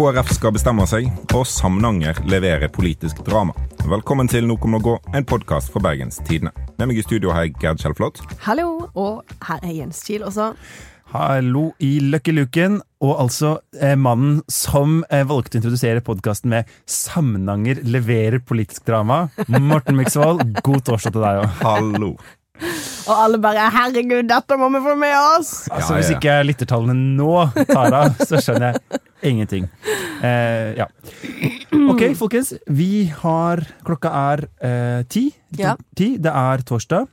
KrF skal bestemme seg, og Samnanger leverer politisk drama. Velkommen til Noe om gå, en podkast fra Bergens Tidende. Med meg i studio har jeg Gerd Kjellflot. Hallo, og her er Jens Kiel også. Hallo i Løkkeluken, Luken, og altså eh, mannen som eh, valgte å introdusere podkasten med 'Samnanger leverer politisk drama'. Morten Miksvold, god torsdag til deg òg. Hallo. Og alle bare 'herregud, dette må vi få med oss'! Altså, hvis ikke lyttertallene nå tar av, så skjønner jeg ingenting. Eh, ja. Ok, folkens. Vi har Klokka er eh, ti. Ja. ti. Det er torsdag.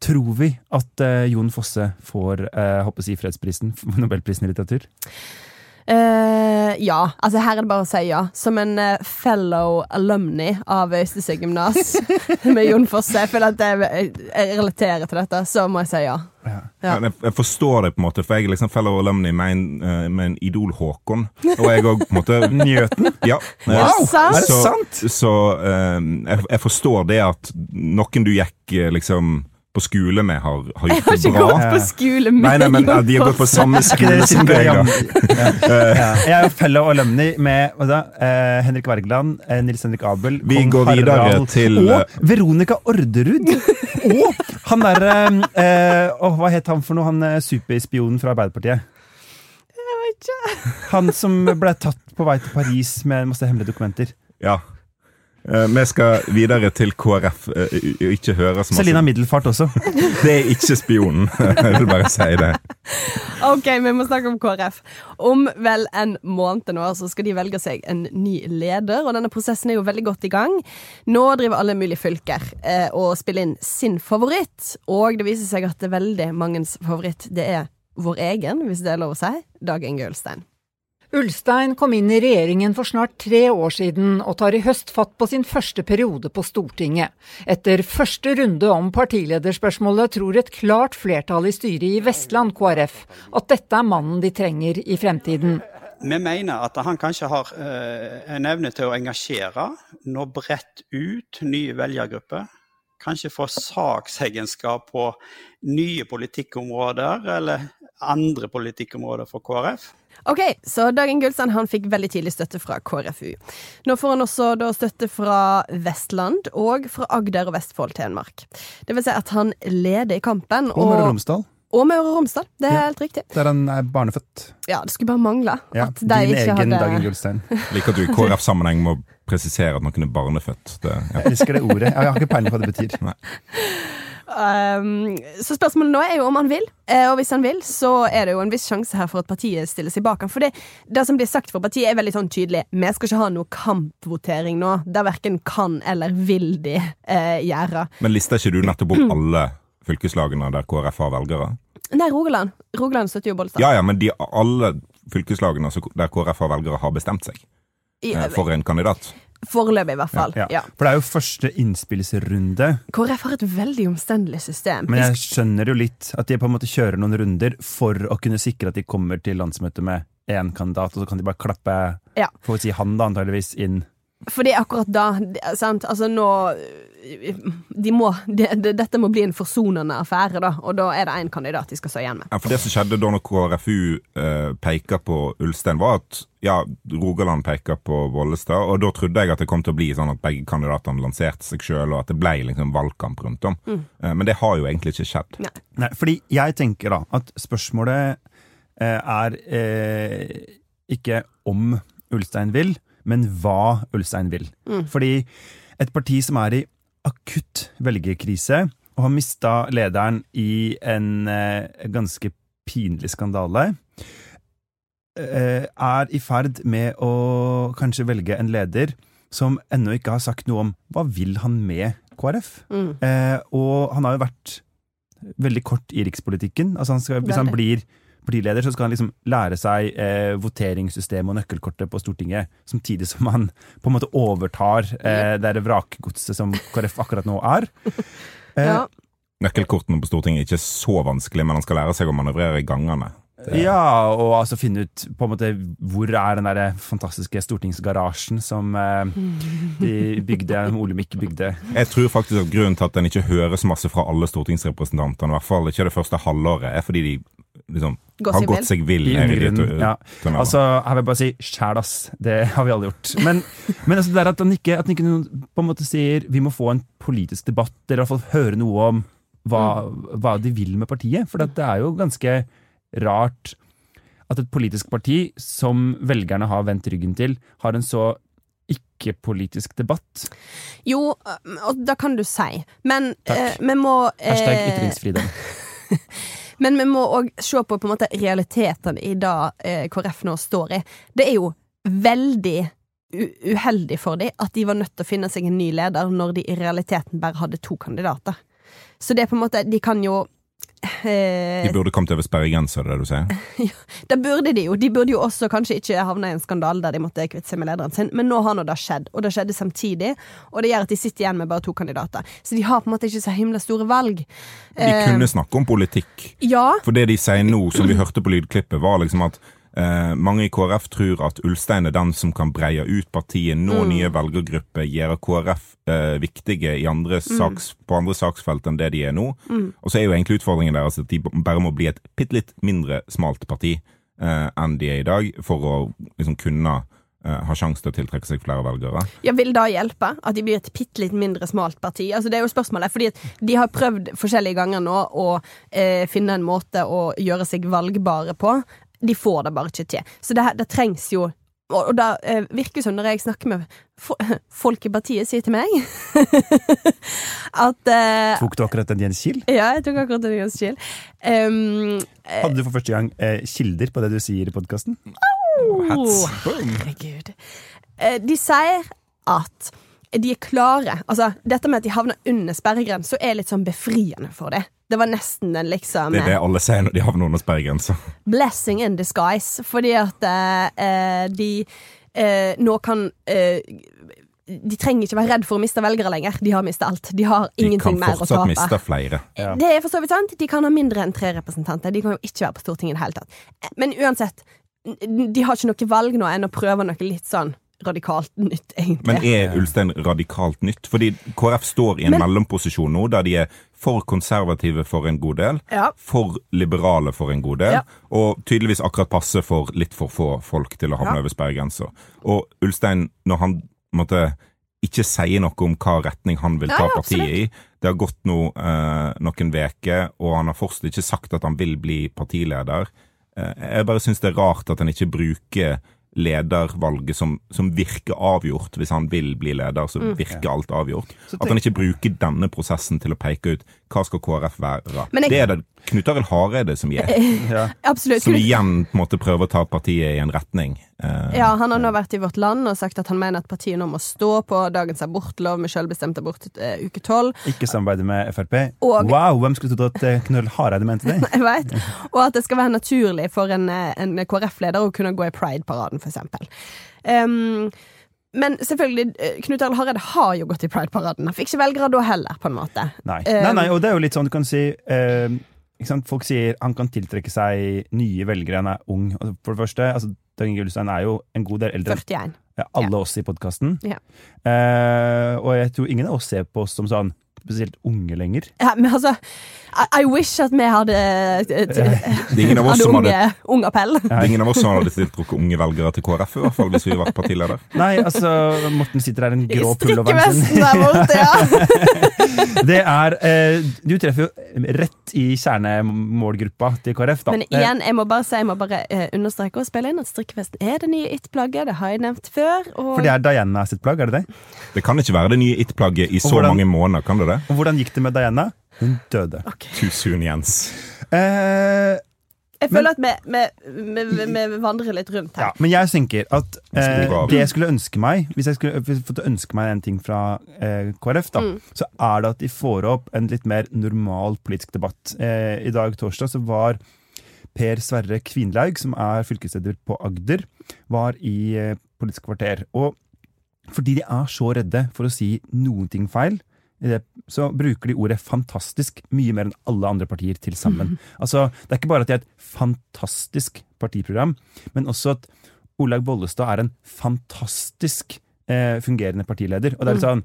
Tror vi at eh, Jon Fosse får eh, håper å si fredsprisen, Nobelprisen i litteratur? Eh, ja, altså her er det bare å si ja. Som en uh, fellow alumni av Øystese gymnas med Jon Fosse, jeg føler at jeg, jeg relaterer til dette, så må jeg si ja. Ja. ja. Jeg, jeg forstår det, på en måte, for jeg er liksom fellow alumni med en, eh, med en Idol-Håkon. Og jeg òg, på en måte Njøten? Ja. Wow! Er det sant? så eh, jeg, jeg forstår det at noen du gikk liksom på skole med, har, har Jeg har ikke bra. gått på skole med Nei, nei, men de har gått på samme skole som deg, da. ja. Ja. Jeg er jo fellow alumni med da, eh, Henrik Wergeland, eh, Nils Henrik Abel Vi kong går videre Harald til, Og eh, Veronica Orderud! og han derre eh, åh, Hva het han for noe? Han eh, superspionen fra Arbeiderpartiet. Jeg vet ikke. Han som ble tatt på vei til Paris med masse hemmelige dokumenter. Ja. Eh, vi skal videre til KrF. eh, og ikke høre så Selina Middelfart også. Det er ikke spionen. Jeg vil bare si det. Ok, vi må snakke om KrF. Om vel en måned nå så skal de velge seg en ny leder, og denne prosessen er jo veldig godt i gang. Nå driver alle mulige fylker eh, og spiller inn sin favoritt, og det viser seg at det er veldig mangens favoritt det er vår egen, hvis det er lov å si, Dag Inge Ulstein. Ulstein kom inn i regjeringen for snart tre år siden, og tar i høst fatt på sin første periode på Stortinget. Etter første runde om partilederspørsmålet tror et klart flertall i styret i Vestland KrF at dette er mannen de trenger i fremtiden. Vi mener at han kanskje har eh, en evne til å engasjere, nå bredt ut nye velgergrupper. Kanskje få saksegenskap på nye politikkområder, eller andre politikkområder for KrF. Ok, så Dagen Gullstein han fikk veldig tidlig støtte fra KrFU. Nå får han også da støtte fra Vestland og fra Agder og Vestfold Telemark. Det vil si at han leder i kampen. Og Møre og Romsdal, Og Møre og Romsdal, det er Ja. helt riktig. der han er barnefødt. Ja, det skulle bare mangle Ja, at de din ikke egen hadde Dagen Gullstein. Liker at du i KrF-sammenheng må presisere at noen er barnefødt. Det, ja. Jeg elsker det ordet. Jeg har ikke peiling på hva det betyr. Um, så spørsmålet nå er jo om han vil. Eh, og hvis han vil, så er det jo en viss sjanse her for at partiet stiller seg bak han. For det, det som blir sagt for partiet, er veldig sånn tydelig. Vi skal ikke ha noe kampvotering nå. Der verken kan eller vil de eh, gjøre. Men lister ikke du nettopp opp alle fylkeslagene der KrF har velgere? Nei, Rogaland. Rogaland støtter jo Bollestad. Ja, ja, men de, alle fylkeslagene der KrF har velgere, har bestemt seg eh, for en kandidat. Foreløpig, i hvert fall. Ja. Ja. For det er jo første innspillsrunde. KrF har et veldig omstendelig system. Men jeg skjønner jo litt at de på en måte kjører noen runder for å kunne sikre at de kommer til landsmøtet med én kandidat, og så kan de bare klappe Ja. får vi si han da antageligvis inn. Fordi akkurat da Sant, altså nå De må de, de, Dette må bli en forsonende affære, da, og da er det én kandidat de skal stå igjen med. Ja, for Det som skjedde da når KrFU eh, peker på Ulstein, var at ja, Rogaland peker på Vollestad, og da trodde jeg at det kom til å bli sånn at begge kandidatene lanserte seg sjøl, og at det ble liksom valgkamp rundt om. Eh, men det har jo egentlig ikke skjedd. Nei. Nei, fordi jeg tenker da at spørsmålet eh, er eh, ikke om Ulstein vil, men hva Ulstein vil. Fordi et parti som er i akutt velgerkrise, og har mista lederen i en eh, ganske pinlig skandale, eh, er i ferd med å kanskje velge en leder som ennå ikke har sagt noe om hva vil han med KrF. Mm. Eh, og han har jo vært veldig kort i rikspolitikken. Altså han skal, hvis han blir partileder, så skal han liksom lære seg eh, voteringssystemet og nøkkelkortet på Stortinget, samtidig som han på en måte overtar eh, det vrakgodset som KrF akkurat nå er. Eh, Ja. Nøkkelkortene på Stortinget er ikke så vanskelig, men han skal lære seg å manøvrere i gangene. Ja, og altså finne ut på en måte hvor er den der fantastiske stortingsgarasjen som eh, de bygde, Olemic bygde. Jeg tror faktisk at grunnen til at den ikke høres masse fra alle stortingsrepresentantene, i hvert fall ikke det første halvåret, er fordi de liksom har gått seg vill Ja. Altså, her vil jeg bare si sjæl, ass. Det har vi alle gjort. Men, men altså, det er at han ikke, at han ikke på en måte sier vi må få en politisk debatt, eller i hvert fall høre noe om hva, hva de vil med partiet. For det er jo ganske rart at et politisk parti som velgerne har vendt ryggen til, har en så ikke-politisk debatt. Jo, og da kan du si, men Takk. eh, vi må Hashtag eh, ytringsfrihet. Men vi må òg se på, på en måte realitetene i det eh, KrF nå står i. Det er jo veldig uheldig for dem at de var nødt til å finne seg en ny leder når de i realiteten bare hadde to kandidater. Så det er på en måte De kan jo De burde kommet over sperregrensa, det er det du sier? Det burde de jo. De burde jo også kanskje ikke havne i en skandale der de måtte kvitte seg med lederen sin, men nå har nå det skjedd, og det skjedde samtidig, og det gjør at de sitter igjen med bare to kandidater. Så de har på en måte ikke så himla store valg. De Eh, kunne snakke om politikk. Ja, For det de sier nå, som vi hørte på lydklippet, var liksom at eh, mange i KrF tror at Ulstein er den som kan breie ut partiet, nå Mm. nye velgergrupper, gjøre KrF eh, viktige i andre Mm. saks, på andre saksfelt enn det de er nå. Og så er jo egentlig utfordringen deres at de bare må bli et bitte litt mindre smalt parti eh, enn de er i dag, for å liksom kunne har ha sjanse til å tiltrekke seg flere velgere. Ja, Vil det hjelpe? At de blir et bitte litt mindre smalt parti? Altså, det er jo spørsmålet. Fordi de har prøvd forskjellige ganger nå å eh, finne en måte å gjøre seg valgbare på. De får det bare ikke til. Så det, det trengs jo Og, og det eh, virker som når jeg snakker med fo folk i partiet, sier til meg at eh, Tok du akkurat en Jens Kiel? Ja, jeg tok akkurat en Jens Kiel. Um, Hadde du for første gang eh, kilder på det du sier i podkasten? Oh, Herregud. Eh, De sier at de er klare. Altså, dette med at de havner under sperregrensa, er litt sånn befriende for dem. Det var nesten en liksom Det er det alle sier når de havner under sperregrensa. blessing in disguise, fordi at eh, de eh, nå kan eh, De trenger ikke være redd for å miste velgere lenger. De har mista alt. De har De ingenting mer å fortsatt tape. miste flere. Ja. Det er for så vidt sant. De kan ha mindre enn tre representanter. De kan jo ikke være på Stortinget i det hele tatt. Men uansett, de har ikke noe valg nå enn å prøve noe litt sånn radikalt nytt, egentlig. Men er Ulstein radikalt nytt? Fordi KrF står i en Men- mellomposisjon nå, der de er for konservative for en god del, Ja. for liberale for en god del, Ja. og tydeligvis akkurat passe for litt for få folk til å havne Ja. over sperregrensa. Og Ulstein, når han måtte ikke sier noe om hva retning han vil ta ja, partiet i. Det har gått nå eh, noen veker, og han har fortsatt ikke sagt at han vil bli partileder. Eh, jeg bare syns det er rart at han ikke bruker ledervalget som, som virker avgjort. Hvis han vil bli leder, så Mm. virker alt avgjort. At han ikke bruker denne prosessen til å peke ut hva skal KrF være. Jeg- Det er det Knut Arild Hareide som gjør. Ja. Som igjen på en måte prøver å ta partiet i en retning. Eh, Ja, Han har nå vært i Vårt Land og sagt at han mener at partiet nå må stå på dagens abortlov med selvbestemt abort uh, uke tolv. Ikke samarbeide med Frp. Og- Wow, hvem skulle trodd at eh, Knøll Hareide mente det? Jeg vet. Og at det skal være naturlig for en, eh, en KrF-leder å kunne gå i Pride-paraden, for eksempel. Um, men selvfølgelig, eh, Knut Arild Hareide har jo gått i Pride-paraden. Han fikk ikke velgere da heller, på en måte. Nei. Um, nei, nei, og det er jo litt sånn du kan si uh? Folk sier han kan tiltrekke seg nye velgere, han er ung. For det første, altså, Dag Inge Ulstein er jo en god del eldre enn 41. ja, alle oss i podkasten. Ja. Eh, og jeg tror ingen av oss ser på oss som sånn spesielt unge lenger. Ja, men altså I, I wish at vi hadde Det er ingen av oss som unge, hadde ung appell. det er ingen av oss som hadde tiltrukket unge velgere til KrF, i hvert fall hvis vi vært partileder. Nei, altså, Morten sitter her i den grå pulloveren sin. der borte, ja. Det er eh, Du treffer jo rett i kjernemålgruppa til KrF, da. Men igjen, jeg må bare si, jeg må bare eh, understreke og spille inn at strikkevesten er det nye it-plagget. Det har jeg nevnt før. Og For det er Diana sitt plagg, er det det? Det kan ikke være det nye it-plagget i så hvordan- mange måneder, kan det det? Og hvordan gikk det med Diana? Hun døde. Too soon, Jens. Eh, jeg føler at vi, vi, vi, vi, vandrer litt rundt ja, her. men jeg tenker at eh, det jeg skulle ønske meg Hvis jeg skulle fått ønske meg en ting fra eh, KrF, da, så er det at de får opp en litt mer normal politisk debatt. Eh, I dag, torsdag, så var Per Sverre Kvinlaug, som er fylkesleder på Agder, var i eh, Politisk kvarter. Og fordi de er så redde for å si noen ting feil, det, så bruker de ordet 'fantastisk' mye mer enn alle andre partier til sammen. Altså, Det er ikke bare at de er et fantastisk partiprogram, men også at Olaug Bollestad er en fantastisk eh, fungerende partileder. Og det er litt sånn,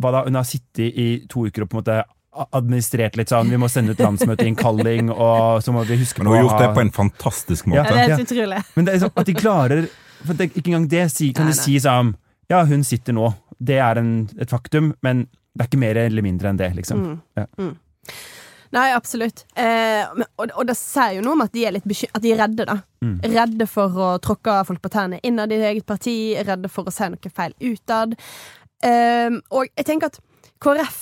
hva da, Hun har sittet i to uker og på en måte administrert litt sånn. Vi må sende ut landsmøteinnkalling, og så må vi huske Men hun har gjort det på en fantastisk måte. Ja, det er helt utrolig. Men det er sånn at de klarer for det, Ikke engang det kan de si sånn Ja, hun sitter nå. Det er en, et faktum, men det er ikke mer eller mindre enn det, liksom. Ja. Nei, absolutt. Eh, og, og det sier jo noe om at de er litt At de er redde, da. Mm. Redde for å tråkke folk på tærne innad i eget parti, redde for å si noe feil utad. Eh, og jeg tenker at KrF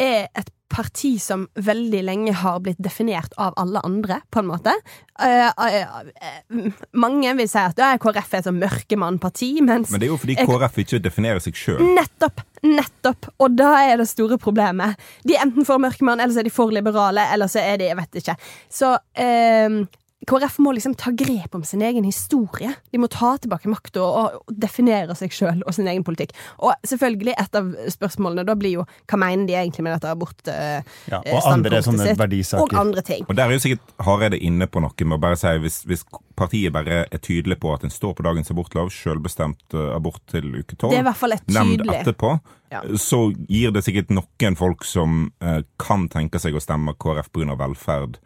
er et parti som veldig lenge har blitt definert av alle andre, på en måte. Uh, uh, uh, mange vil si at ja, KrF er et sånn mørkemannparti, mens Men det er jo fordi KrF ikke definerer seg sjøl. Nettopp! Nettopp! Og da er det store problemet. De er enten for mørkemann, eller så er de for liberale, eller så er de Jeg vet ikke. Så eh, KrF må liksom ta grep om sin egen historie. De må ta tilbake makta og, og definere seg sjøl og sin egen politikk. Og selvfølgelig, et av spørsmålene da blir jo hva mener de egentlig med dette abortstandpunktet eh, Ja, og andre sånne verdisaker. Og andre ting. Og der er jo sikkert Hareide inne på noe med å bare si hvis, hvis partiet bare er tydelig på at en står på dagens abortlov, selvbestemt eh, abort til uke tolv, Det i hvert fall et nemnd etterpå, Ja. så gir det sikkert noen folk som eh, kan tenke seg å stemme KrF pga. velferd,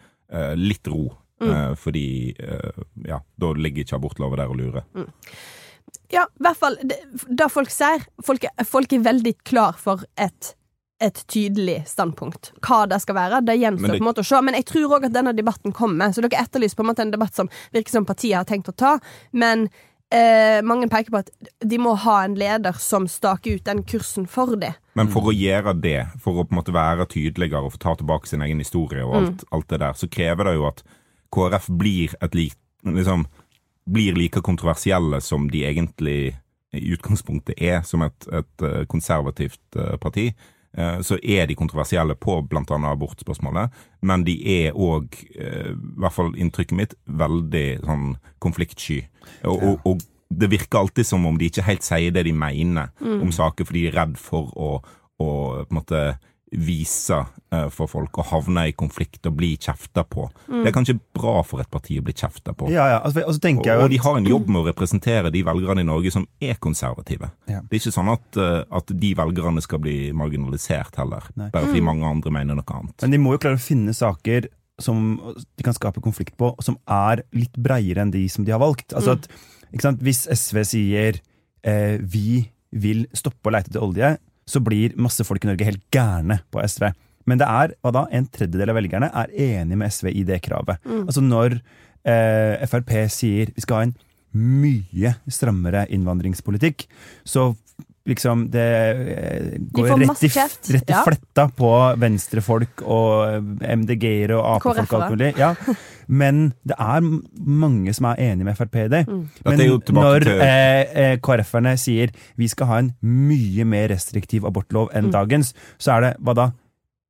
litt ro. Mm. Eh, fordi eh, ja, da ligger ikke abortloven der og lurer. Ja, i hvert fall det, det folk sier. Folk, er- folk er veldig klar for et, et tydelig standpunkt. Hva det skal være, det gjenstår det- på en måte å se. Men jeg tror òg at denne debatten kommer. Så dere etterlyser på en måte en debatt som virker som partiet har tenkt å ta. Men eh, mange peker på at de må ha en leder som staker ut den kursen for dem. Men for å gjøre det, for å på en måte være tydeligere og få ta tilbake sin egen historie og alt, alt det der, så krever det jo at KrF blir lik, liksom, blir like kontroversielle som de egentlig i utgangspunktet er, som et, et eh, konservativt eh, parti. Eh, Så er de kontroversielle på bl.a. abortspørsmålet, men de er òg, i hvert fall inntrykket mitt, veldig sånn konfliktsky. Og, og, og det virker alltid som om de ikke helt sier det de mener om saker, fordi de er redd for å, å på en måte vise eh, for folk å havne i konflikt og bli kjefta på. Det er kanskje bra for et parti å bli kjefta på. Ja, ja. Altså, og så Og, og de har en jobb med å representere de velgerne i Norge som er konservative. Ja. Det er ikke sånn at, eh, at de velgerne skal bli marginalisert heller, Nei. bare fordi mange andre mener noe annet. Men de må jo klare å finne saker som de kan skape konflikt på, som er litt breiere enn de som de har valgt. Altså at, ikke sant? Hvis SV sier eh, vi vil stoppe å leite etter olje, så blir masse folk i Norge helt gærne på SV. Men det er hva da, en tredjedel av velgerne er enig med SV i det kravet. Altså når eh, Frp sier vi skal ha en mye strammere innvandringspolitikk, så liksom det eh, går de rett i, rett i ja. fletta på venstrefolk og MDG-ere og Ap-folk og alt mulig. Ja. Men det er mange som er enig med Frp i det. Mm. Men når eh, eh, KrF-erne sier vi skal ha en mye mer restriktiv abortlov Mm. enn dagens, så er det hva da?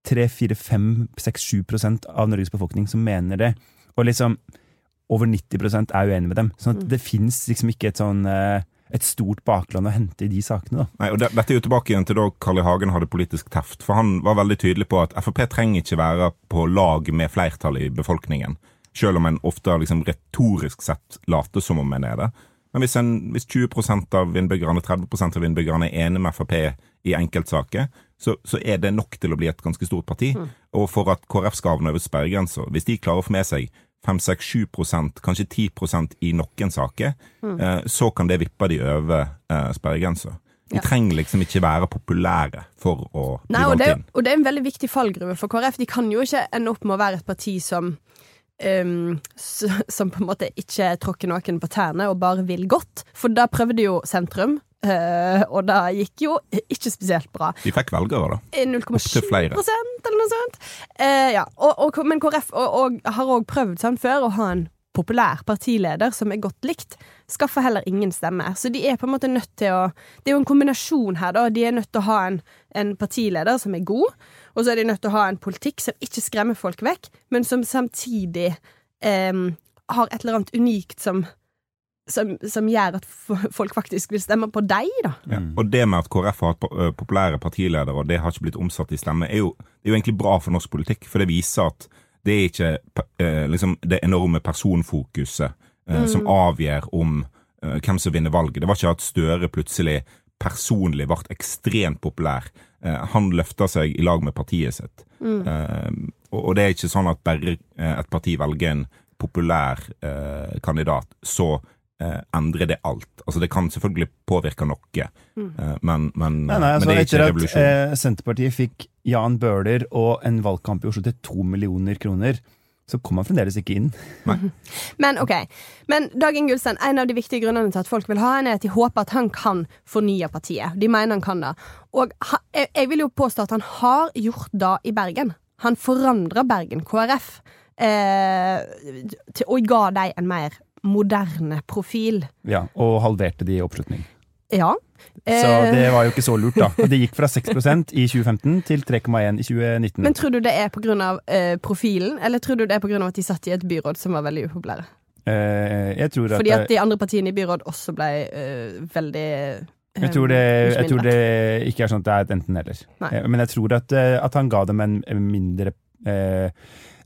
3-4-5-6-7 av Norges befolkning som mener det. Og liksom over 90% er uenig med dem. Sånn at Mm. det fins liksom ikke et sånn eh, et stort bakland å hente i de sakene, da. Nei, og det, Dette er jo tilbake igjen til da Carl I. Hagen hadde politisk teft. For han var veldig tydelig på at Frp trenger ikke være på lag med flertallet i befolkningen. Selv om en ofte liksom retorisk sett later som om en er det. Men hvis, en, hvis 20% av innbyggerne 30% av innbyggerne er enig med Frp i enkeltsaker, så, så er det nok til å bli et ganske stort parti. Og for at KrF skal havne over sperregrensa, hvis de klarer å få med seg 5-6-7 kanskje 10% i noen saker, mm. så kan det vippe de over eh, sperregrensa. De Ja. trenger liksom ikke være populære for å bli Nei, og valgt det, inn. og det er en veldig viktig fallgruve for KrF. De kan jo ikke ende opp med å være et parti som s- som på en måte ikke tråkker noen på tærne og bare vil godt. For da prøvde jo sentrum, uh, og det gikk jo ikke spesielt bra. De fikk velgere, da. Eh, 0,7 Opptil flere. eller noe sånt. Uh, ja. og, og, men KrF og, har òg prøvd sånn før å ha en populær partileder som er godt likt. Skaffer heller ingen stemmer. Så de er på en måte nødt til å Det er jo en kombinasjon her, da. De er nødt til å ha en, en partileder som er god, og så er de nødt til å ha en politikk som ikke skremmer folk vekk, men som samtidig eh, har et eller annet unikt som som, som gjør at folk faktisk vil stemme på deg, da. Ja. Og det med at KrF har hatt populære partiledere, og det har ikke blitt omsatt i stemme, er jo, er jo egentlig bra for norsk politikk. For det viser at det er ikke eh, liksom det enorme personfokuset mm. som avgjør om eh, hvem som vinner valget. Det var ikke at Støre plutselig personlig ble ekstremt populær. Eh, han løfta seg i lag med partiet sitt. Eh, og, og det er ikke sånn at bare eh, et parti velger en populær eh, kandidat, så eh, endrer det alt. Altså Det kan selvfølgelig påvirke noe, eh, men, men, Nei, nei, men altså, det er etter ikke at revolusjon. eh, Senterpartiet fikk Jan Bøhler og en valgkamp i Oslo til to millioner kroner, så kom han fremdeles ikke inn. Men ok, men Dag Inge en av de viktige grunnene til at folk vil ha han, er at de håper at han kan fornye partiet. De mener han kan det. Og jeg, jeg vil jo påstå at han har gjort det i Bergen. Han forandra Bergen KrF. Eh, til, og ga dem en mer moderne profil. Ja, og halverte de i oppslutning. Ja. Så Eh, det var jo ikke så lurt, da. Det gikk fra 6% i 2015 til 3,1 i 2019. men tror du det er pga. Uh, profilen, eller tror du det er pga. at de satt i et byråd som var veldig upopulære? Uh, jeg tror at, Fordi at de andre partiene i byråd også ble uh, veldig eh, jeg tror, det, jeg tror det ikke er sånn at det er et enten-eller. Eh, Men jeg tror at, eh, at han ga dem en mindre eh,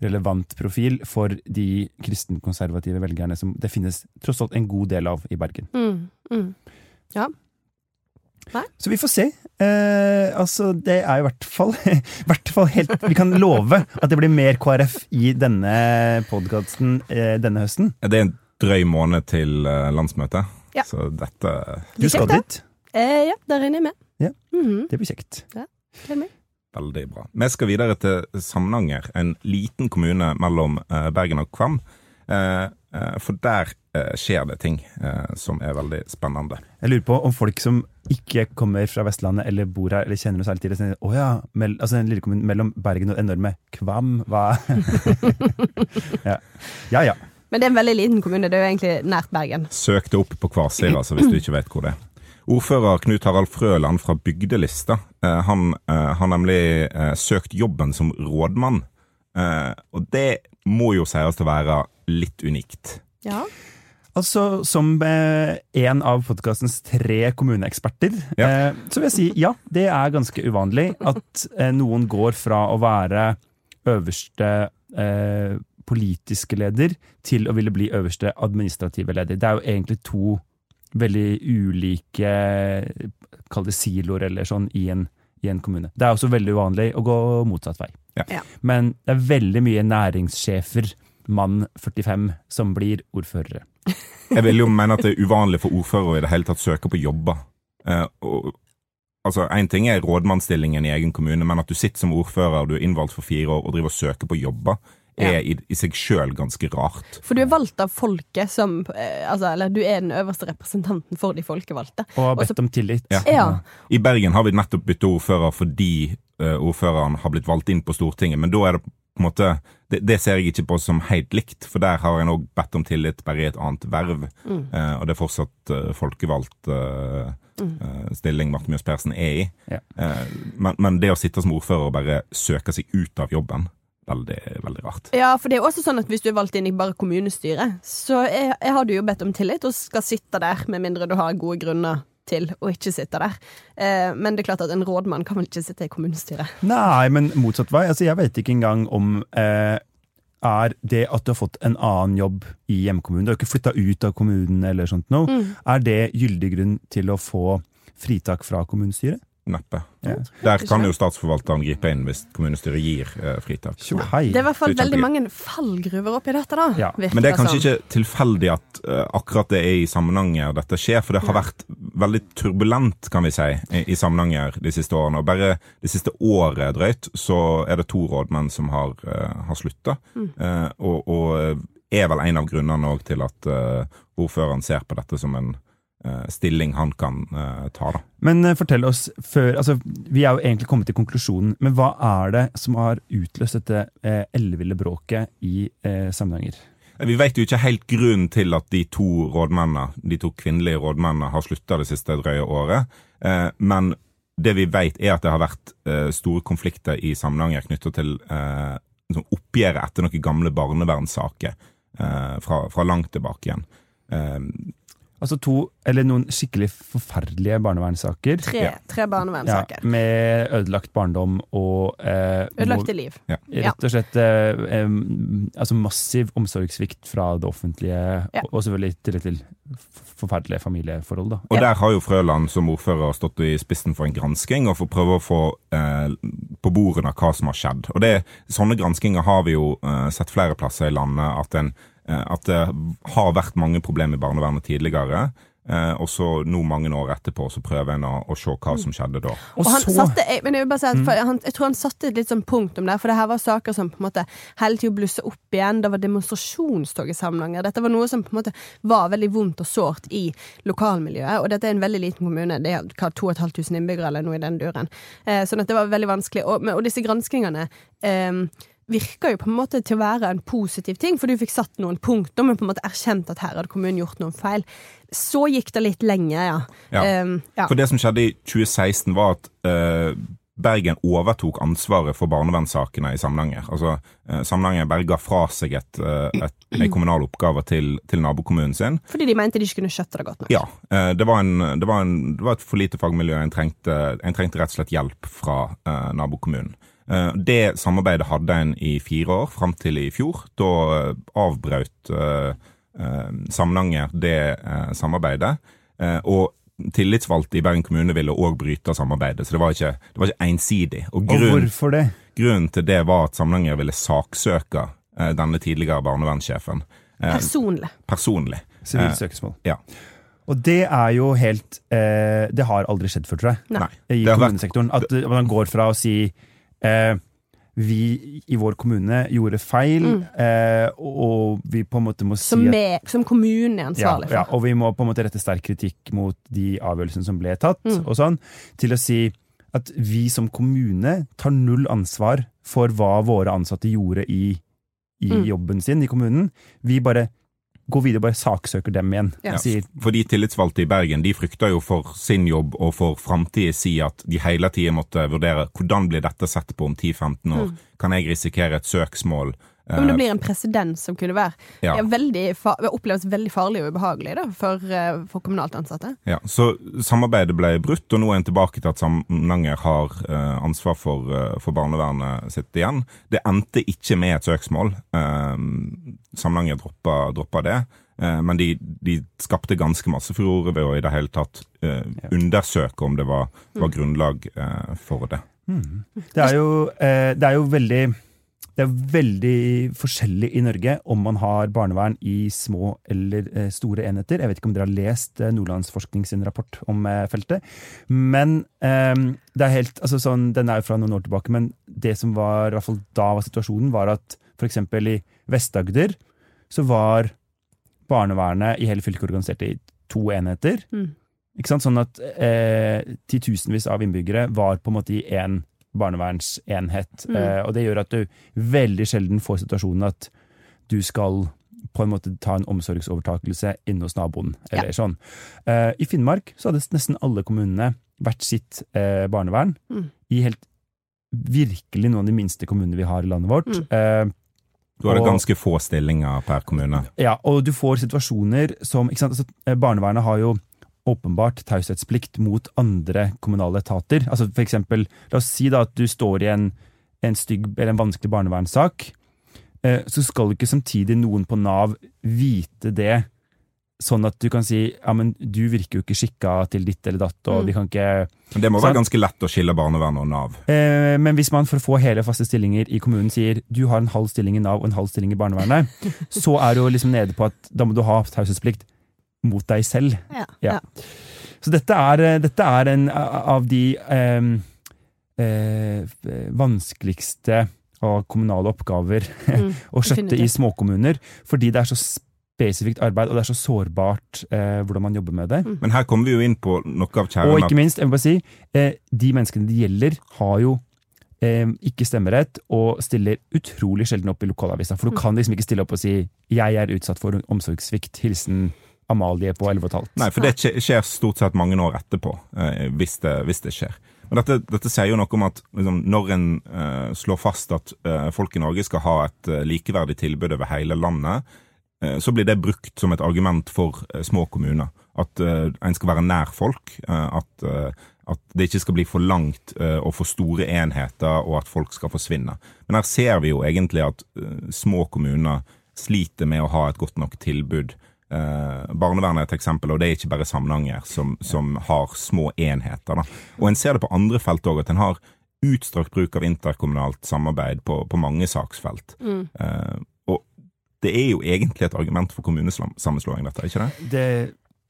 relevant profil for de kristenkonservative velgerne som det finnes tross alt en god del av i Bergen. mm, mm. Så vi får se. Eh, altså, det er i hvert fall, i hvert fall helt Vi kan love at det blir mer KrF i denne podkasten eh, denne høsten. Det er en drøy måned til eh, landsmøtet, Ja. så dette Du skal dit. Eh, ja, der regner jeg med. Ja. Mhm, Det blir kjekt. gleder meg. Veldig bra. Vi skal videre til Samnanger, en liten kommune mellom eh, Bergen og Kvam. Eh, for der skjer det ting eh, som er veldig spennende. Jeg lurer på om folk som ikke kommer fra Vestlandet eller bor her eller kjenner noe særlig til det, sier å ja, mell, altså en lille kommunen mellom Bergen og enorme Kvam, hva ja. ja ja. Men det er en veldig liten kommune. Det er jo egentlig nært Bergen. Søk det opp på Kvasir, altså, hvis du ikke vet hvor det er. Ordfører Knut Harald Frøland fra Bygdelista eh, han eh, har nemlig eh, søkt jobben som rådmann. Eh, og det må jo sies å være litt unikt. Ja. Altså, som eh, en av podkastens tre kommuneeksperter, Ja. eh, så vil jeg si ja, det er ganske uvanlig at eh, noen går fra å være øverste eh, politiske leder til å ville bli øverste administrative leder. Det er jo egentlig to veldig ulike Kall det siloer eller sånn i en, i en kommune. Det er også veldig uvanlig å gå motsatt vei. Ja. Ja. Men det er veldig mye næringssjefer, mann 45, som blir ordførere. Jeg vil jo mene at det er uvanlig for ordførere å i det hele tatt søke på jobber. Eh, og, altså, Én ting er rådmannsstillingen i egen kommune, men at du sitter som ordfører, du er innvalgt for fire år og driver og søker på jobber, er Ja. i, i seg sjøl ganske rart. For du er valgt av folket som eh, altså, Eller du er den øverste representanten for de folkevalgte. Og har Også- bedt om tillit. Ja. Ja. I Bergen har vi nettopp byttet ordfører fordi eh, ordføreren har blitt valgt inn på Stortinget, men da er det på en måte det, det ser jeg ikke på som helt likt, for der har en òg bedt om tillit bare i et annet verv. Mm. Eh, og det er fortsatt eh, folkevalgt eh, eh, stilling Marte Mjøs Persen er i. Ja. Eh, men, men det å sitte som ordfører og bare søke seg ut av jobben, veldig, veldig rart. Ja, for det er også sånn at hvis du er valgt inn i bare kommunestyret, så jeg, jeg har du jo bedt om tillit og skal sitte der, med mindre du har gode grunner til å ikke sitte der. Eh, men det er klart at en rådmann kan vel ikke sitte i kommunestyret. Nei, men motsatt vei. Altså, jeg vet ikke engang om eh, er det at du har fått en annen jobb i hjemkommunen, du har ikke flytta ut av kommunen eller sånt noe, Mm. er det gyldig grunn til å få fritak fra kommunestyret? Neppe. Ja. Der kan jo statsforvalteren gripe inn hvis kommunestyret gir eh, fritak. Det er i hvert fall veldig mange fallgruver oppi dette, da. Ja, Men det er kanskje ikke tilfeldig at uh, akkurat det er i Samnanger dette skjer, for det har vært veldig turbulent, kan vi si, i, i Samnanger de siste årene. Og bare det siste året drøyt, så er det to rådmenn som har, uh, har slutta. Eh, og, og er vel en av grunnene òg til at ordføreren ser på dette som en stilling han kan eh, ta, da. Men eh, fortell oss før altså, Vi er jo egentlig kommet til konklusjonen, men hva er det som har utløst dette eh, elleville bråket i eh, Samnanger? Vi vet jo ikke helt grunnen til at de to rådmennene, de to kvinnelige rådmennene har slutta det siste drøye året. Eh, men det vi vet er at det har vært eh, store konflikter i Samnanger knytta til eh, liksom oppgjøret etter noen gamle barnevernssaker eh, fra, fra langt tilbake igjen. Altså to, eller noen skikkelig forferdelige barnevernssaker. Tre, Ja. tre Ja, med ødelagt barndom og eh, Ødelagte liv. Ja. Rett og slett eh, altså massiv omsorgssvikt fra det offentlige, Ja. og selvfølgelig tillegg til forferdelige familieforhold. da. Og der har jo Frøland som ordfører stått i spissen for en gransking, og for å prøve å få eh, på bordene hva som har skjedd. Og det, Sånne granskinger har vi jo eh, sett flere plasser i landet, at, en, at det har vært mange problemer i barnevernet tidligere. Eh, og så nå mange år etterpå så prøver en å, å se hva som skjedde da. Og Og han så satte, jeg, men jeg, vil bare si at, for, han, jeg tror han satte et litt sånn punktum der, for det her var saker som på en måte hele tida blussa opp igjen. Det var demonstrasjonstog i Samnanger. Dette var noe som på en måte var veldig vondt og sårt i lokalmiljøet. Og dette er en veldig liten kommune, det er hva, 2500 innbyggere eller noe i den duren. Eh, sånn at det var veldig vanskelig. Og, og disse granskingene eh, virker jo på en måte til å være en positiv ting, for du fikk satt noen punkter, men på en måte erkjent at her hadde kommunen gjort noen feil. Så gikk det litt lenge, ja. Ja. Um, ja. For det som skjedde i 2016, var at uh, Bergen overtok ansvaret for barnevernssakene i Samnanger. Altså, uh, Samnanger berga fra seg et, eh, et, en kommunal oppgave til, til nabokommunen sin. Fordi de mente de ikke kunne skjøtte det godt nok. Ja. Uh, Det var, en, det var, en, det var et for lite fagmiljø. En trengte, en trengte rett og slett hjelp fra nabokommunen. Eh, Det samarbeidet hadde en i fire år, fram til i fjor. Da eh, avbrøt eh, Samnanger det samarbeidet. Eh, Og tillitsvalgte i Bergen kommune ville òg bryte samarbeidet, så det var ikke, det var ikke ensidig. Og Og hvorfor det? grunnen til det var at Samnanger ville saksøke denne tidligere barnevernssjefen Personlig. personlig. Sivilt søksmål. Ja. Og det er jo helt eh, Det har aldri skjedd før, tror jeg. Nei. I kommunesektoren. At man går fra å si eh, vi i vår kommune gjorde feil, eh, og vi på en måte må si Som, at som kommunen er ansvarlig for. ja, og vi må på en måte rette sterk kritikk mot de avgjørelsene som ble tatt, Mm. og sånn, til å si at vi som kommune tar null ansvar for hva våre ansatte gjorde i, i Mm. jobben sin i kommunen. Vi bare går videre og bare saksøker dem igjen. Ja. Sier For de tillitsvalgte i Bergen de frykter jo for sin jobb og for framtida si at de hele tida måtte vurdere hvordan blir dette sett på om 10-15 år. Kan jeg risikere et søksmål? Men det Eh, blir en presedens som kunne være Ja. veldig, oppleves veldig farlig og ubehagelig da, for, eh, for kommunalt ansatte. Ja, så samarbeidet ble brutt, og nå er en tilbake til at Samnanger har eh, ansvar for, for barnevernet sitt igjen. Det endte ikke med et søksmål. Samnanger droppa, droppa det. Men de, de skapte ganske masse furore ved å i det hele tatt eh, undersøke om det var, var grunnlag eh, for det. Det er jo, eh, det er jo veldig det er veldig forskjellig i Norge om man har barnevern i små eller eh, store enheter. Jeg vet ikke om dere har lest eh, Nordlandsforskning sin rapport om eh, feltet. Men eh, det er helt, altså sånn, den er jo fra noen år tilbake, men det som var i hvert fall da var situasjonen, var at f.eks. i Vest-Agder så var barnevernet i hele fylket organisert i to enheter. Mm. Sånn at eh, titusenvis av innbyggere var på en måte i én barnevernsenhet. Mm. Eh, og det gjør at du veldig sjelden får situasjonen at du skal på en måte ta en omsorgsovertakelse inne hos naboen, eller sånn. Eh, I Finnmark så hadde nesten alle kommunene hvert sitt eh, barnevern. Mm. I helt virkelig noen av de minste kommunene vi har i landet vårt. Mm. Eh, Da er det Og- ganske få stillinger per kommune. ja, og du får situasjoner som ikke sant, altså, eh, Barnevernet har jo åpenbart taushetsplikt mot andre kommunale etater. Altså for eksempel, la oss si da at du står i en, en stygg eller en vanskelig barnevernssak. Eh, så skal ikke samtidig noen på Nav vite det, sånn at du kan si ja, men du virker jo ikke skikka til ditt eller datt, og Mm. vi kan ikke Men det må Sant. være ganske lett å skille barnevernet og Nav. Eh, men hvis man for å få hele faste stillinger i kommunen sier du har en halv stilling i Nav og en halv stilling i barnevernet, så er du liksom nede på at da må du ha taushetsplikt mot deg selv. Ja. Ja. Ja. Så dette er, eh, dette er en av de eh, eh, vanskeligste av kommunale oppgaver Mm, å skjøtte i småkommuner, fordi det er så spesifikt arbeid, og det er så sårbart eh, hvordan man jobber med det. Mm. Men her kommer vi jo inn på noe av Og ikke minst, jeg vil bare si, eh, de menneskene det gjelder, har jo eh, ikke stemmerett og stiller utrolig sjelden opp i lokalavisa. For du kan liksom ikke stille opp og si 'jeg er utsatt for omsorgssvikt', hilsen Amalie på 11 15. Nei, for det skjer stort sett mange år etterpå, eh, hvis, det, hvis det skjer. Men dette, dette sier jo noe om at liksom, når en eh, slår fast at eh, folk i Norge skal ha et eh, likeverdig tilbud over hele landet, så blir det brukt som et argument for små kommuner. At en skal være nær folk. at, at det ikke skal bli for langt og for store enheter, og at folk skal forsvinne. Men her ser vi jo egentlig at små kommuner sliter med å ha et godt nok tilbud Eh, barnevernet er et eksempel, og det er ikke bare Samnanger som, som har små enheter. Da. Og en ser det på andre felt òg, at en har utstrakt bruk av interkommunalt samarbeid på, på mange saksfelt. Mm. Eh, og det er jo egentlig et argument for kommunesammenslåing, dette, ikke det? Det,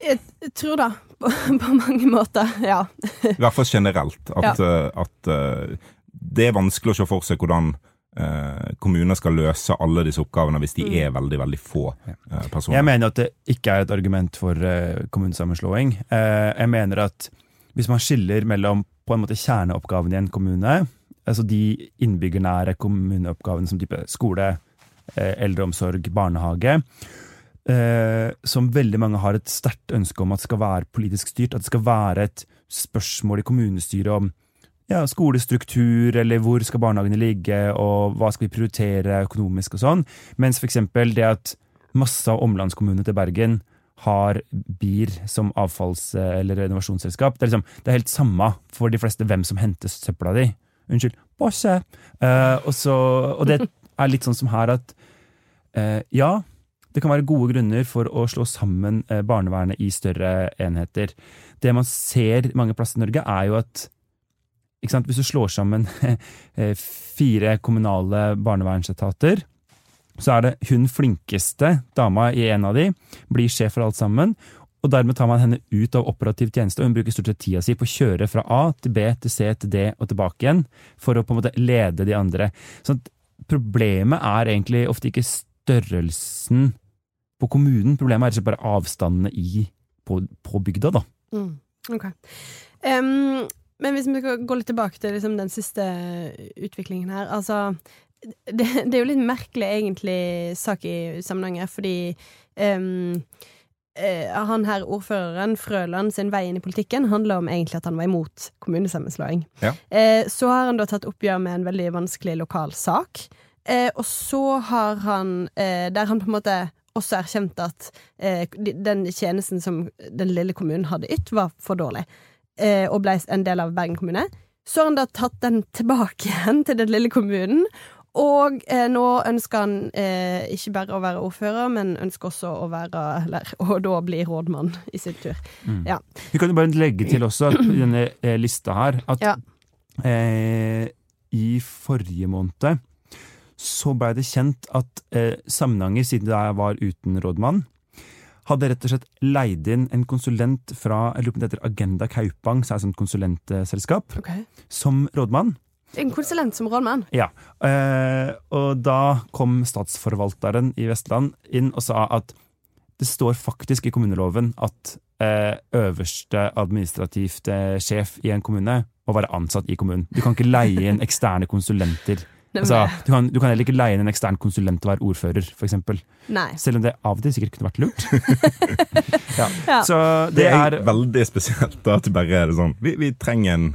Jeg tror da, på, på mange måter, ja. I hvert fall generelt. At, ja. at at det er vanskelig å se for seg hvordan eh, kommuner skal løse alle disse oppgavene hvis de Mm. er veldig, veldig få eh, personer. Jeg mener at det ikke er et argument for eh, kommunesammenslåing. Eh, jeg mener at hvis man skiller mellom på en måte kjerneoppgavene i en kommune, altså de innbyggernære kommuneoppgavene som type skole, eldreomsorg, barnehage, eh, som veldig mange har et sterkt ønske om at skal være politisk styrt, at det skal være et spørsmål i kommunestyret om ja, skolestruktur, eller hvor skal barnehagene ligge, og hva skal vi prioritere økonomisk og sånn. Mens eksempel det at masse av omlandskommunene til Bergen har BIR som avfalls- eller renovasjonsselskap. Det er, liksom, det er helt samme for de fleste hvem som henter søpla di. Unnskyld, Bosse! Uh, og, og det er litt sånn som her at uh, ja, det kan være gode grunner for å slå sammen eh, barnevernet i større enheter. Det man ser mange plasser i Norge, er jo at hvis du slår sammen eh, fire kommunale barnevernsetater, så er det hun flinkeste dama i en av de, blir sjef for alt sammen, og dermed tar man henne ut av operativ tjeneste, og hun bruker stort sett tida si på å kjøre fra A til B til C til D og tilbake igjen, for å på en måte lede de andre. Så problemet er egentlig ofte ikke størrelsen på kommunen, problemet er ikke bare avstandene i, på, på bygda, da. Mm. Ok. Em, men hvis vi skal gå litt tilbake til liksom, den siste utviklingen her. Altså, det, det er jo litt merkelig, egentlig, sak i Samnanger, fordi um, uh, han her ordføreren, Frøland, sin vei inn i politikken handler om egentlig at han var imot kommunesammenslåing. Ja. Uh, så har han da tatt oppgjør med en veldig vanskelig lokal sak. Uh, og så har han, der han på en måte også erkjent at eh, den tjenesten som den lille kommunen hadde ytt, var for dårlig, eh, og ble en del av Bergen kommune. Så har han da tatt den tilbake igjen til den lille kommunen, og eh, nå ønsker han eh, ikke bare å være ordfører, men ønsker også å være Eller og da bli rådmann i sin tur. Ja. Vi kan jo bare legge til også i denne eh, lista her at Ja. eh, i forrige måned så blei det kjent at eh, Samnanger, siden jeg var uten rådmann, hadde rett og slett leid inn en konsulent fra jeg lurer på det heter Agenda Kaupang, som er et konsulentselskap, konsulentselskap, som rådmann. En konsulent som rådmann. Ja, eh, og da kom statsforvalteren i Vestland inn og sa at det står faktisk i kommuneloven at eh, øverste administrativt eh, sjef i en kommune må være ansatt i kommunen. Du kan ikke leie inn eksterne konsulenter. Altså, du, kan, du kan heller ikke leie inn en ekstern konsulent til å være ordfører, f.eks. Selv om det av og til sikkert kunne vært lurt. ja. Ja. Så Det det er er veldig spesielt da, at det bare er det sånn Vi, vi trenger en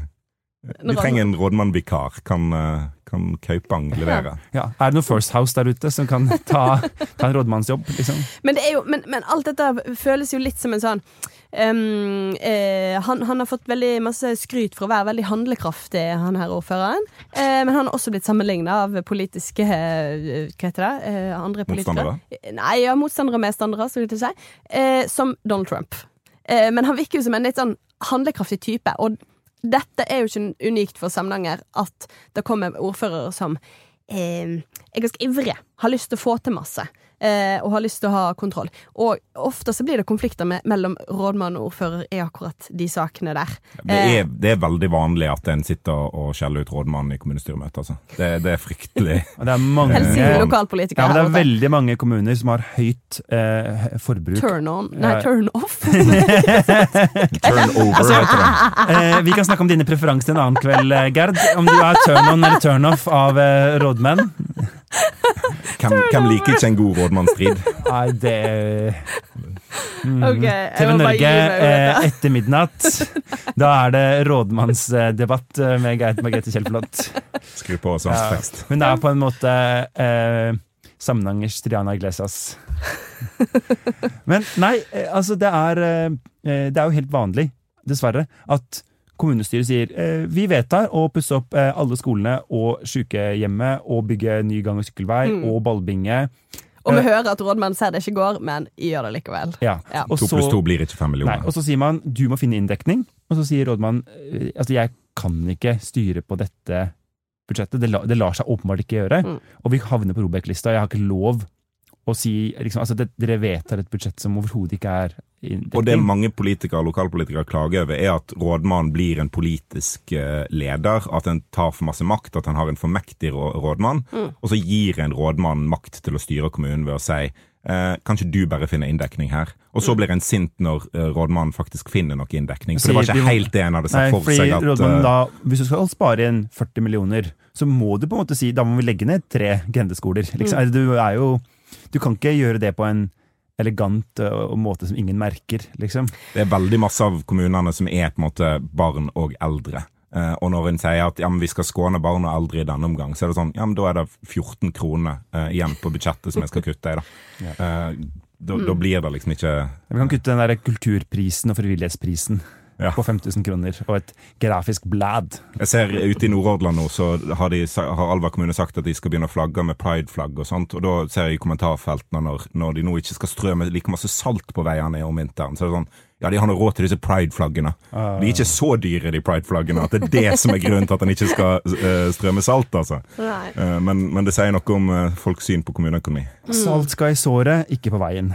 vi trenger en rådmannvikar. Kan, eh, kan Kaupang levere? ja. Er det noe First House der ute som kan ta, ta en rådmannsjobb, liksom? Men, det er jo, men, men alt dette føles jo litt som en sånn ehm, eh, han, han har fått veldig masse skryt for å være veldig handlekraftig, han her ordføreren. Eh, men han har også blitt sammenligna av politiske eh, Hva heter det? Eh, andre politikere. Motstandere? Nei, ja, motstandere og medstandere, skulle jeg til å si. Eh, som Donald Trump. Eh, men han virker jo som en litt sånn handlekraftig type. Og dette er jo ikke unikt for Samnanger, at det kommer ordførere som er ganske ivrige, har lyst til å få til masse. Eh, og har lyst til å ha kontroll. Og ofte så blir det konflikter med, mellom rådmann og ordfører i akkurat de sakene der. Det er, det er veldig vanlig at en sitter og skjeller ut rådmannen i kommunestyremøtet. Altså. Det, det er fryktelig. Det er mange lokalpolitikere. Eh, ja, men det er veldig mange kommuner som har høyt eh, forbruk. Turn on. Nei, turn off. Turn over, heter det. Eh, vi kan snakke om dine preferanser en annen kveld, eh, Gerd. Om du er turn on eller turn off av eh, rådmenn. Hvem, hvem liker ikke en god rådmannsstrid? Nei, det mm. okay, TV Norge eh, etter midnatt. Da er det rådmannsdebatt eh, med Gerd Margrethe Kjellflot. Skru på svensk tekst. Hun er på en måte eh, Samnangers Triana Iglesias. Men nei, eh, altså det er Det er jo helt vanlig, dessverre, at kommunestyret sier eh, vi vedtar å pusse opp eh, alle skolene og sykehjemmet og bygge ny gang- og sykkelvei Mm. og ballbinge. Og vi Eh, hører at rådmannen ser det ikke går, men gjør det likevel. Ja. Ja. To pluss to blir ikke fem Nei, millioner. og så sier man du må finne inndekning, og så sier rådmannen eh, altså jeg kan ikke styre på dette budsjettet. Det, la, det lar seg åpenbart ikke gjøre. Mm. Og vi havner på Robek-lista. Jeg har ikke lov å si liksom, altså det, Dere vedtar et budsjett som overhodet ikke er. Og det mange politikere lokalpolitikere klager over, er at rådmannen blir en politisk eh, leder. At en tar for masse makt, at en har en for mektig rådmann. rådmann. Og så gir en rådmann makt til å styre kommunen ved å si eh, kanskje du bare finner inndekning her? Og så blir en sint når eh, rådmannen faktisk finner noe inndekning. For det var ikke helt det en hadde sett for seg. at... rådmannen eh, da, Hvis du skal spare inn 40 millioner, så må du på en måte si da må vi legge ned tre grendeskoler. Liksom. Mm. Du jo Du kan ikke gjøre det på en elegant og måte som ingen merker, liksom. Det er veldig masse av kommunene som er på en måte barn og eldre. Eh, og når en sier at ja, men vi skal skåne barn og eldre i denne omgang, så er det sånn ja, men da er det 14 kroner eh, igjen på budsjettet som jeg skal kutte i. da. Eh, da, da blir det liksom ikke Vi kan kutte den der kulturprisen og frivillighetsprisen Ja. på 5000 kroner, og et grafisk blad. Jeg ser ute i Nordhordland nå, så har, de, har Alva kommune sagt at de skal begynne å flagge med prideflagg og sånt. Og da ser jeg i kommentarfeltene når, når de nå ikke skal strø med like masse salt på veiene om vinteren, så er det sånn ja, de har nå råd til disse prideflaggene. Uh. De er ikke så dyre, de prideflaggene, at det er det som er grunnen til at en ikke skal uh, strømme salt, altså. Eh, men, men det sier noe om eh, folks syn på kommuneøkonomi. Salt skal i såret, ikke på veien.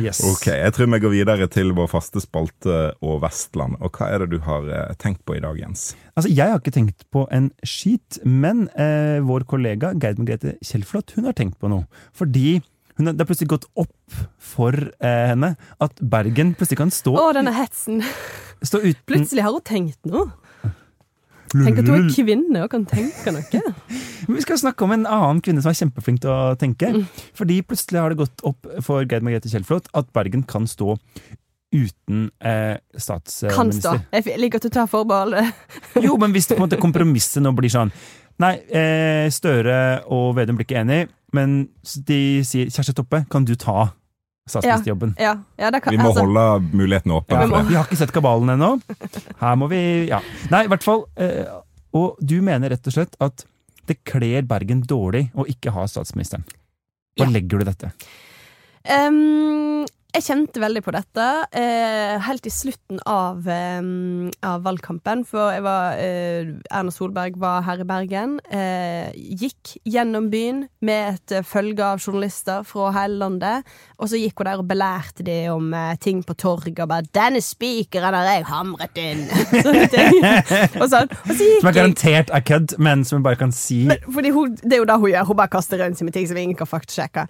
Yes. Ok, jeg tror vi går videre til vår faste spalte og Vestland. Og hva er det du har eh, tenkt på i dag, Jens? Altså, Jeg har ikke tenkt på en skit, men eh, vår kollega Geir Margrethe Kjellflot hun har tenkt på noe. Fordi hun har, det har plutselig gått opp for eh, henne at Bergen plutselig kan stå, Å, denne hetsen. stå uten Plutselig har hun tenkt noe. Tenk at hun er kvinne og kan tenke noe. Men Vi skal snakke om en annen kvinne som er kjempeflink til å tenke. Fordi plutselig har det gått opp for Geir Margrethe Kjellflot at Bergen kan stå uten eh, Kan stå. Jeg liker at du tar forbehold. Jo, men hvis det på en måte kompromisset nå blir sånn Nei, eh, Støre og Vedum blir ikke enige, men de sier Kjersti Toppe, kan du ta statsministerjobben? Ja, ja, ja, kan, Vi må altså, holde muligheten åpen. Ja, for vi har ikke sett kabalen ennå. Her må vi Ja. Nei, i hvert fall. Eh, og du mener rett og slett at det kler Bergen dårlig å ikke ha statsministeren. Hva Ja. legger du dette? Ehm, jeg kjente veldig på dette eh, helt i slutten av, eh, av valgkampen. For jeg var, eh, Erna Solberg var her i Bergen. Eh, gikk gjennom byen med et eh, følge av journalister fra hele landet. Og så gikk hun der og belærte de om eh, ting på torget. Og bare 'Denne spikeren har jeg hamret inn!' Og, sånn. og så gikk Som er garantert er kødd, men som hun bare kan si fordi hun, Det er jo det hun gjør. Hun bare kaster rundt seg med ting som ingen kan faktsjekke.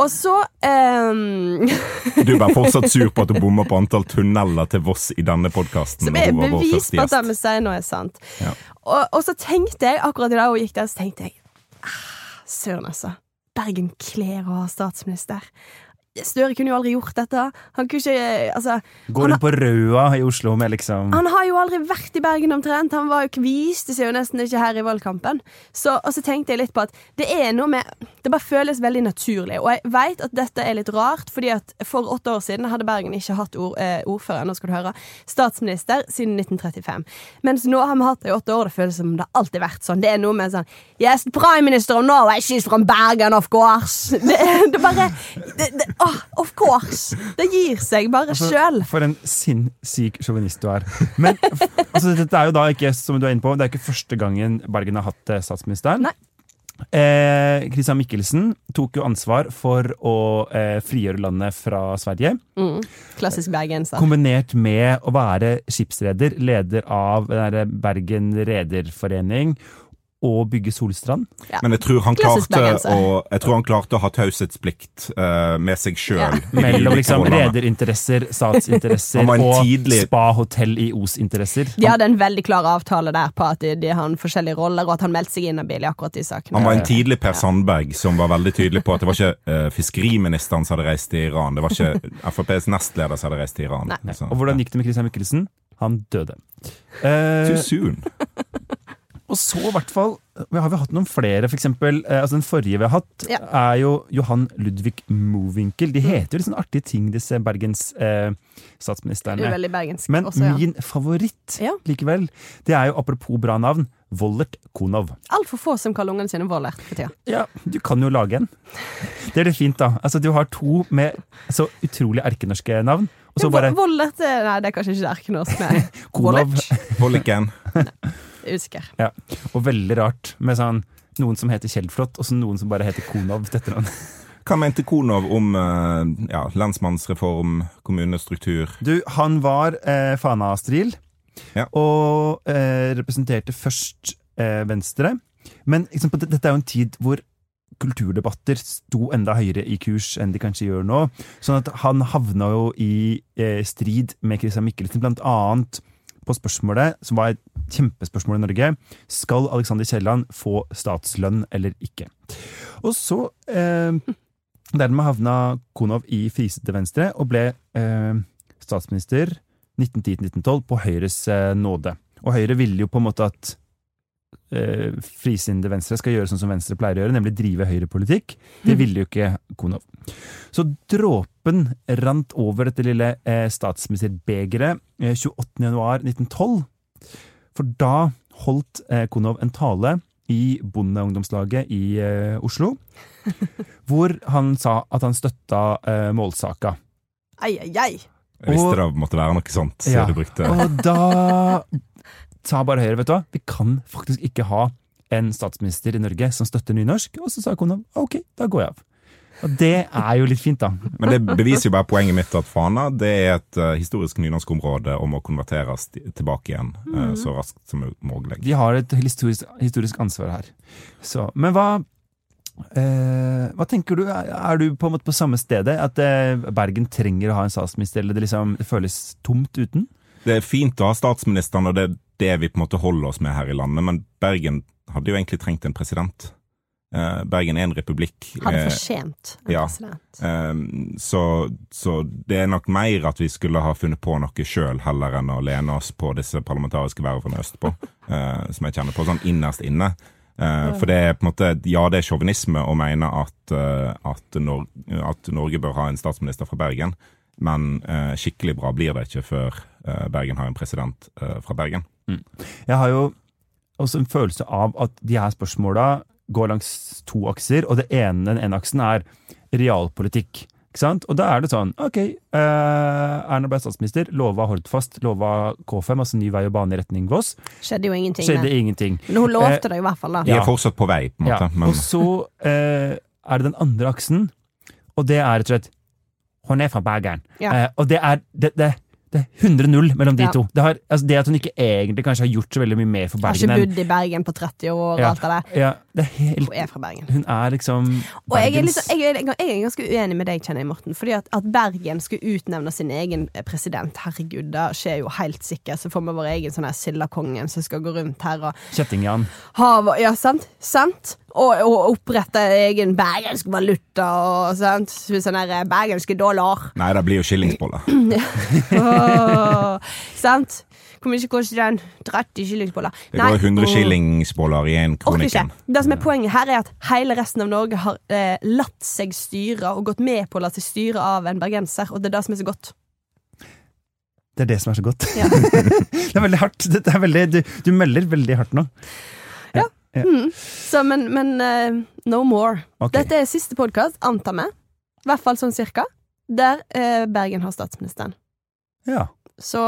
Og så ehm, Du er bare fortsatt sur på at du bommer på antall tunneler til Voss i denne podkasten. Som er bevis på at det vi sier nå er sant. Ja. Og, og så tenkte jeg, akkurat i dag hun gikk der, så tenkte jeg ah, Søren, altså. Bergen kler å ha statsminister. Støre kunne jo aldri gjort dette. Han kunne ikke Altså Går rundt på Røa i Oslo med liksom Han har jo aldri vært i Bergen omtrent. Han var jo, viste seg jo nesten ikke her i valgkampen. Så, og så tenkte jeg litt på at det er noe med Det bare føles veldig naturlig. Og jeg veit at dette er litt rart, fordi at for åtte år siden hadde Bergen ikke hatt ord, eh, ordfører, nå skal du høre, statsminister siden 1935. Mens nå har vi hatt det i åtte år. Det føles som det har alltid vært sånn. Det er noe med sånn Yes, prime minister of Norway, she's from Bergen, of course. Det, det bare det, det, åh, Of course. Det gir seg bare sjøl. For en sinnssyk sjåvinist du er. Men altså, dette er jo da ikke som du er inne på, det er ikke første gangen Bergen har hatt eh, statsministeren. Nei. Eh, Christian Michelsen tok jo ansvar for å eh, frigjøre landet fra Sverige. Mm. Klassisk bergenser. Kombinert med å være skipsreder, leder av Bergen Rederforening, og bygge Solstrand. Ja. Men jeg tror han klarte å, jeg tror han klarte å ha taushetsplikt uh, med seg sjøl. Ja. Mellom liksom rederinteresser, statsinteresser og tidlig- spa-hotell i Os-interesser. De hadde en veldig klar avtale der på at de, de har forskjellige roller, og at han meldte seg inhabil i akkurat de sakene. Han var en tidlig Per Sandberg som var veldig tydelig på at det var ikke uh, fiskeriministeren som hadde reist til Iran. Det var ikke FrPs nestleder som hadde reist til Iran. Nei. Så, Og hvordan gikk det med Christian Michelsen? Han døde. Uh, Too soon. Og så i hvert fall Har vi hatt noen flere, for eksempel? Eh, altså den forrige vi har hatt, Ja. er jo Johan Ludvig Mowinckel. De heter jo litt sånn artige ting, disse Bergens eh, veldig bergensk Men også, ja. min favoritt Ja. likevel, det er jo apropos bra navn, Vollert Konov. Altfor få som kaller ungene sine Vollert for tida. Ja, du kan jo lage en. Det er litt fint, da. Altså, du har to med så utrolig erkenorske navn, og så bare Vollert er- Nei, det er kanskje ikke det erkenorsk. Nei. Konov. Volliken. Usikker. Ja. Og veldig rart med sånn noen som heter Kjeldflot, og så noen som bare heter Konov til etternavn. Hva mente Konov om eh, ja, lensmannsreform, kommunestruktur? Du, han var eh, Fana-Astril, Ja. og eh, representerte først eh, Venstre. Men liksom, på, dette er jo en tid hvor kulturdebatter sto enda høyere i kurs enn de kanskje gjør nå. Sånn at han havna jo i eh, strid med Christian Michelsen, blant annet på spørsmålet, som var et kjempespørsmål i Norge, skal Alexander Kielland få statslønn eller ikke? Og så eh, Dermed havna Konov i frisete Venstre og ble eh, statsminister 1910-1912 på Høyres eh, nåde. Og Høyre ville jo på en måte at eh, frisinnede Venstre skal gjøre sånn som Venstre pleier å gjøre, nemlig drive høyrepolitikk. Det ville jo ikke Konov. Så dråpen rant over dette lille eh, statsministerbegeret eh, 28.1.1912. For da holdt eh, Konov en tale i Bondeungdomslaget i eh, Oslo, hvor han sa at han støtta eh, målsaka. Ei, ei, ei. Jeg visste det måtte være noe sånt. Ja. Så du brukte Og da sa bare Høyre, vet du hva, vi kan faktisk ikke ha en statsminister i Norge som støtter nynorsk. Og så sa Konov ok, da går jeg av. Og det er jo litt fint, da. Men det beviser jo bare poenget mitt at Fana det er et uh, historisk nynorskområde og må konverteres tilbake igjen eh, så raskt som mulig. De har et historisk, historisk ansvar her. Så, men hva uh, Hva tenker du? Er du på en måte på samme stedet? At Bergen trenger å ha en statsminister, eller det liksom det føles tomt uten? Det er fint å ha statsministeren, og det er det vi på en måte holder oss med her i landet, men Bergen hadde jo egentlig trengt en president. Eh, Bergen er en republikk. Hadde det fortjent en ja. president. Um, så, så det er nok mer at vi skulle ha funnet på noe sjøl, heller enn å lene oss på disse parlamentariske vervene østpå, som jeg kjenner på sånn innerst inne. For det er på en måte Ja, det er sjåvinisme å mene at, at, Nor at Norge bør ha en statsminister fra Bergen, men skikkelig bra blir det ikke før Bergen har en president fra Bergen. Jeg har jo også en følelse av at de her spørsmåla går langs to akser, og det ene, den ene aksen er realpolitikk. Ikke sant? Og da er det sånn, ok, eh, Erna ble statsminister, lova Hordfast, lova K5, altså ny vei og bane i retning Voss. Skjedde jo ingenting. Skjedde med. ingenting. Men hun lovte det i hvert fall, da. De er fortsatt på vei, på en måte. Ja. Men Og så eh, er det den andre aksen, og det er rett og slett Hun er fra Bergen. Ja. Eh, og det er, det, det, det er 100-0 mellom de Ja. to. Det, har, altså det at hun ikke egentlig kanskje har gjort så veldig mye mer for Bergen. Har ikke bodd i Bergen på 30 år og Ja. alt det der. ja, det er helt, Hun er fra Bergen. Hun er liksom Og jeg er, liksom, jeg, er, jeg er ganske uenig med deg, kjenner jeg, Morten. Fordi at, at Bergen skulle utnevne sin egen president, herregud, det skjer jo helt sikkert. Så får vi vår egen sånn her Sildakongen som skal gå rundt her og Kjetting-Jan. Ja, sant? Sant? Og, og opprette egen bergensk valuta og sånt. Sånne der bergenske dollar. nei, det blir jo skillingsboller. Åh, sant? Hvor mye koster den? 30 skillingsboller. Det går 100 åh. skillingsboller i en kronikken. Det som er Poenget her er at hele resten av Norge har eh, latt seg styre og gått med på å la seg styre av en bergenser, og det er det som er så godt. Det er det som er så godt. Ja. det er veldig hardt. Er veldig, du, du melder veldig hardt nå. Så, men men uh, no more. Okay. Dette er siste podkast, antar vi. I hvert fall sånn cirka. Der uh, Bergen har statsministeren. Ja. Så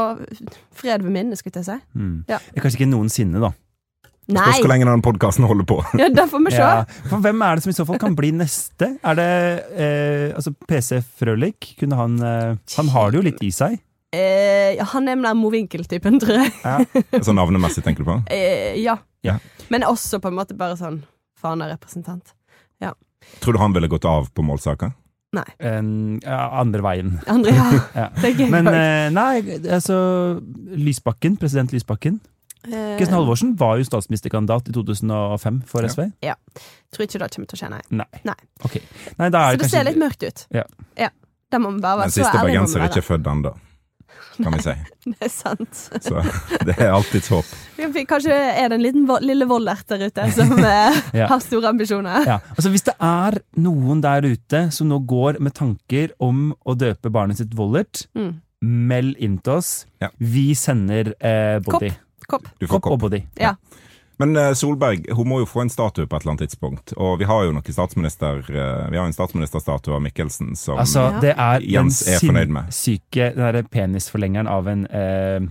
fred ved minnet, skulle jeg si. Mm. Ja. Kanskje ikke noensinne, da. Nei! Spørs hvor lenge den podkasten holder på. Ja, det får vi se. Ja. For hvem er det som i så fall kan bli neste? Er det eh, altså PC Frølich? Kunne han eh, Han har det jo litt i seg. Eh, ja, han er den der Mowinckel-typen, tror jeg. Ja. Så navnemessig, tenker du på? Eh, ja. Ja. Men også på en måte bare sånn Fana-representant. Tror du han ville gått av på målsaka? En, ja, andre veien. Andre, ja. Ja. Det er gøy. Men eh, nei, altså Lysbakken, president Lysbakken. Eh, Kristin Halvorsen var jo statsministerkandidat i 2005 for SV. Ja. ja. tror ikke det kommer til å skje, nei. Nei. Nei. Okay. Nei, da er Så det kanskje ser litt mørkt ut. Ja. Det må vi bare være Den så siste bergenser er ikke født ennå, kan vi si. Det er sant. Så det er alltids håp. Kanskje er det en liten lille voldert der ute som eh, Ja. har store ambisjoner. Ja, altså Hvis det er noen der ute som nå går med tanker om å døpe barnet sitt Vollert, Mm. meld inn til oss. Ja. Vi sender eh, body. Kopp. Du får Kopp og body. Ja. Ja. Men eh, Solberg hun må jo få en statue på et eller annet tidspunkt. Og vi har jo noen statsminister eh, Vi har en statsministerstatue av Mikkelsen som Altså, Ja. det er Jens er fornøyd med. Syke, den derre penisforlengeren av en eh,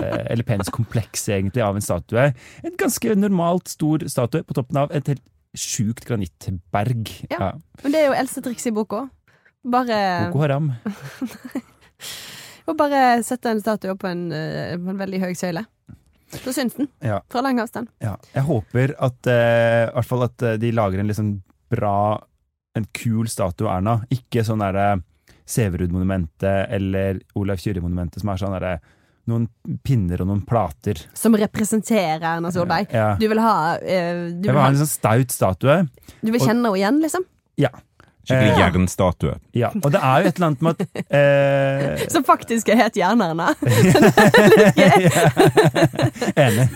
eh, Eller peniskomplekset, egentlig, av en statue. En ganske normalt stor statue på toppen av et helt sjukt granittberg. Ja. Men det er jo eldste triks i boka. Bare, Boko Haram. og bare sette en statue opp på en, på en veldig høy søyle. Så syns den. Ja. Fra lang avstand. Ja. Jeg håper at, eh, hvert fall at eh, de lager en liksom bra, en kul statue av Erna. Ikke sånn derre Severud-monumentet eller Olav Kyrre-monumentet som er sånn derre noen pinner og noen plater. Som representerer Erna Solberg. Ja. Du vil ha, eh, du Jeg vil, ha en sånn staut statue. du vil kjenne henne igjen, liksom? Ja. Skikkelig Eh, jernstatue. ja. Og det er jo et eller annet med at eh, Som faktisk er het Jern-Erna. Enig.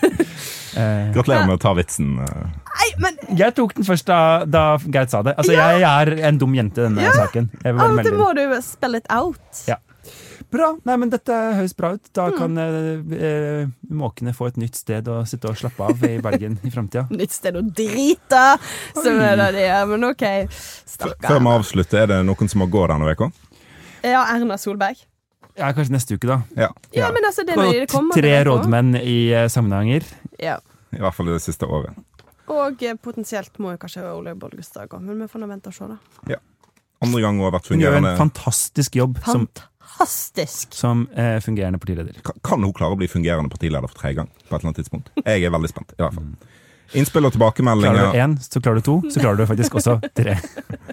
Eh, Gratulerer med å ta vitsen. eh. Nei, men jeg tok den først da, da Geit sa det. Altså, jeg er en dum jente i denne saken. Jeg vil av bare og melde til må du spille it out. Ja. Bra. Nei, men dette høres bra ut. Da Mm. kan mm. eh, måkene få et nytt sted å sitte og slappe av i Bergen i framtida. Nytt sted å drite, som er det de gjør. Men OK. Før vi avslutter, er det noen som må gå denne uka? Ja, Erna Solberg. Ja, kanskje neste uke, da. Ja. Ja, men altså, det det kommer Tre rådmenn i uh, sammenhenger. Ja. I hvert fall det siste året. Og eh, potensielt må jo kanskje Ole Bollestad gå, men vi får nå vente og se, da. Ja. Andre gang hun har vært fungerende Hun gjør en fantastisk jobb som, Fantastisk! som eh, fungerende partileder. Kan- Kan hun klare å bli fungerende partileder for tredje gang? på et eller annet tidspunkt? Jeg er veldig spent. i hvert fall. Innspill og tilbakemeldinger Klarer du én, så klarer du to, så klarer du faktisk også tre.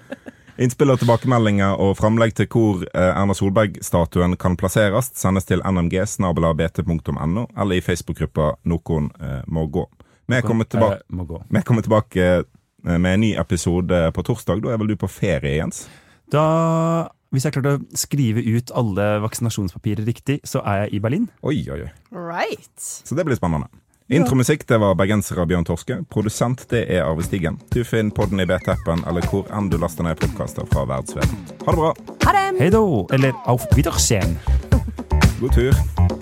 Innspill og tilbakemeldinger og framlegg til hvor eh, Erna Solberg-statuen kan plasseres, sendes til nmg.bt.no eller i Facebook-gruppa 'Noen eh, må gå'. Vi kommer tilbake, Eh, må gå. vi kommer tilbake med en ny episode på torsdag. Da er vel du på ferie, Jens? Da, hvis jeg klarte å skrive ut alle vaksinasjonspapirer riktig, så er jeg i Berlin. Oi, oi, oi. Right. Så det blir spennende. Intromusikk det var bergenser av Bjørn Torske. Produsent det er Arve Stigen. Du finner podden i BT-appen eller hvor enn du laster ned podkaster fra verdensveven. Ha det bra. Ha det! Hei då! Eller auf Wiedersehen! God tur.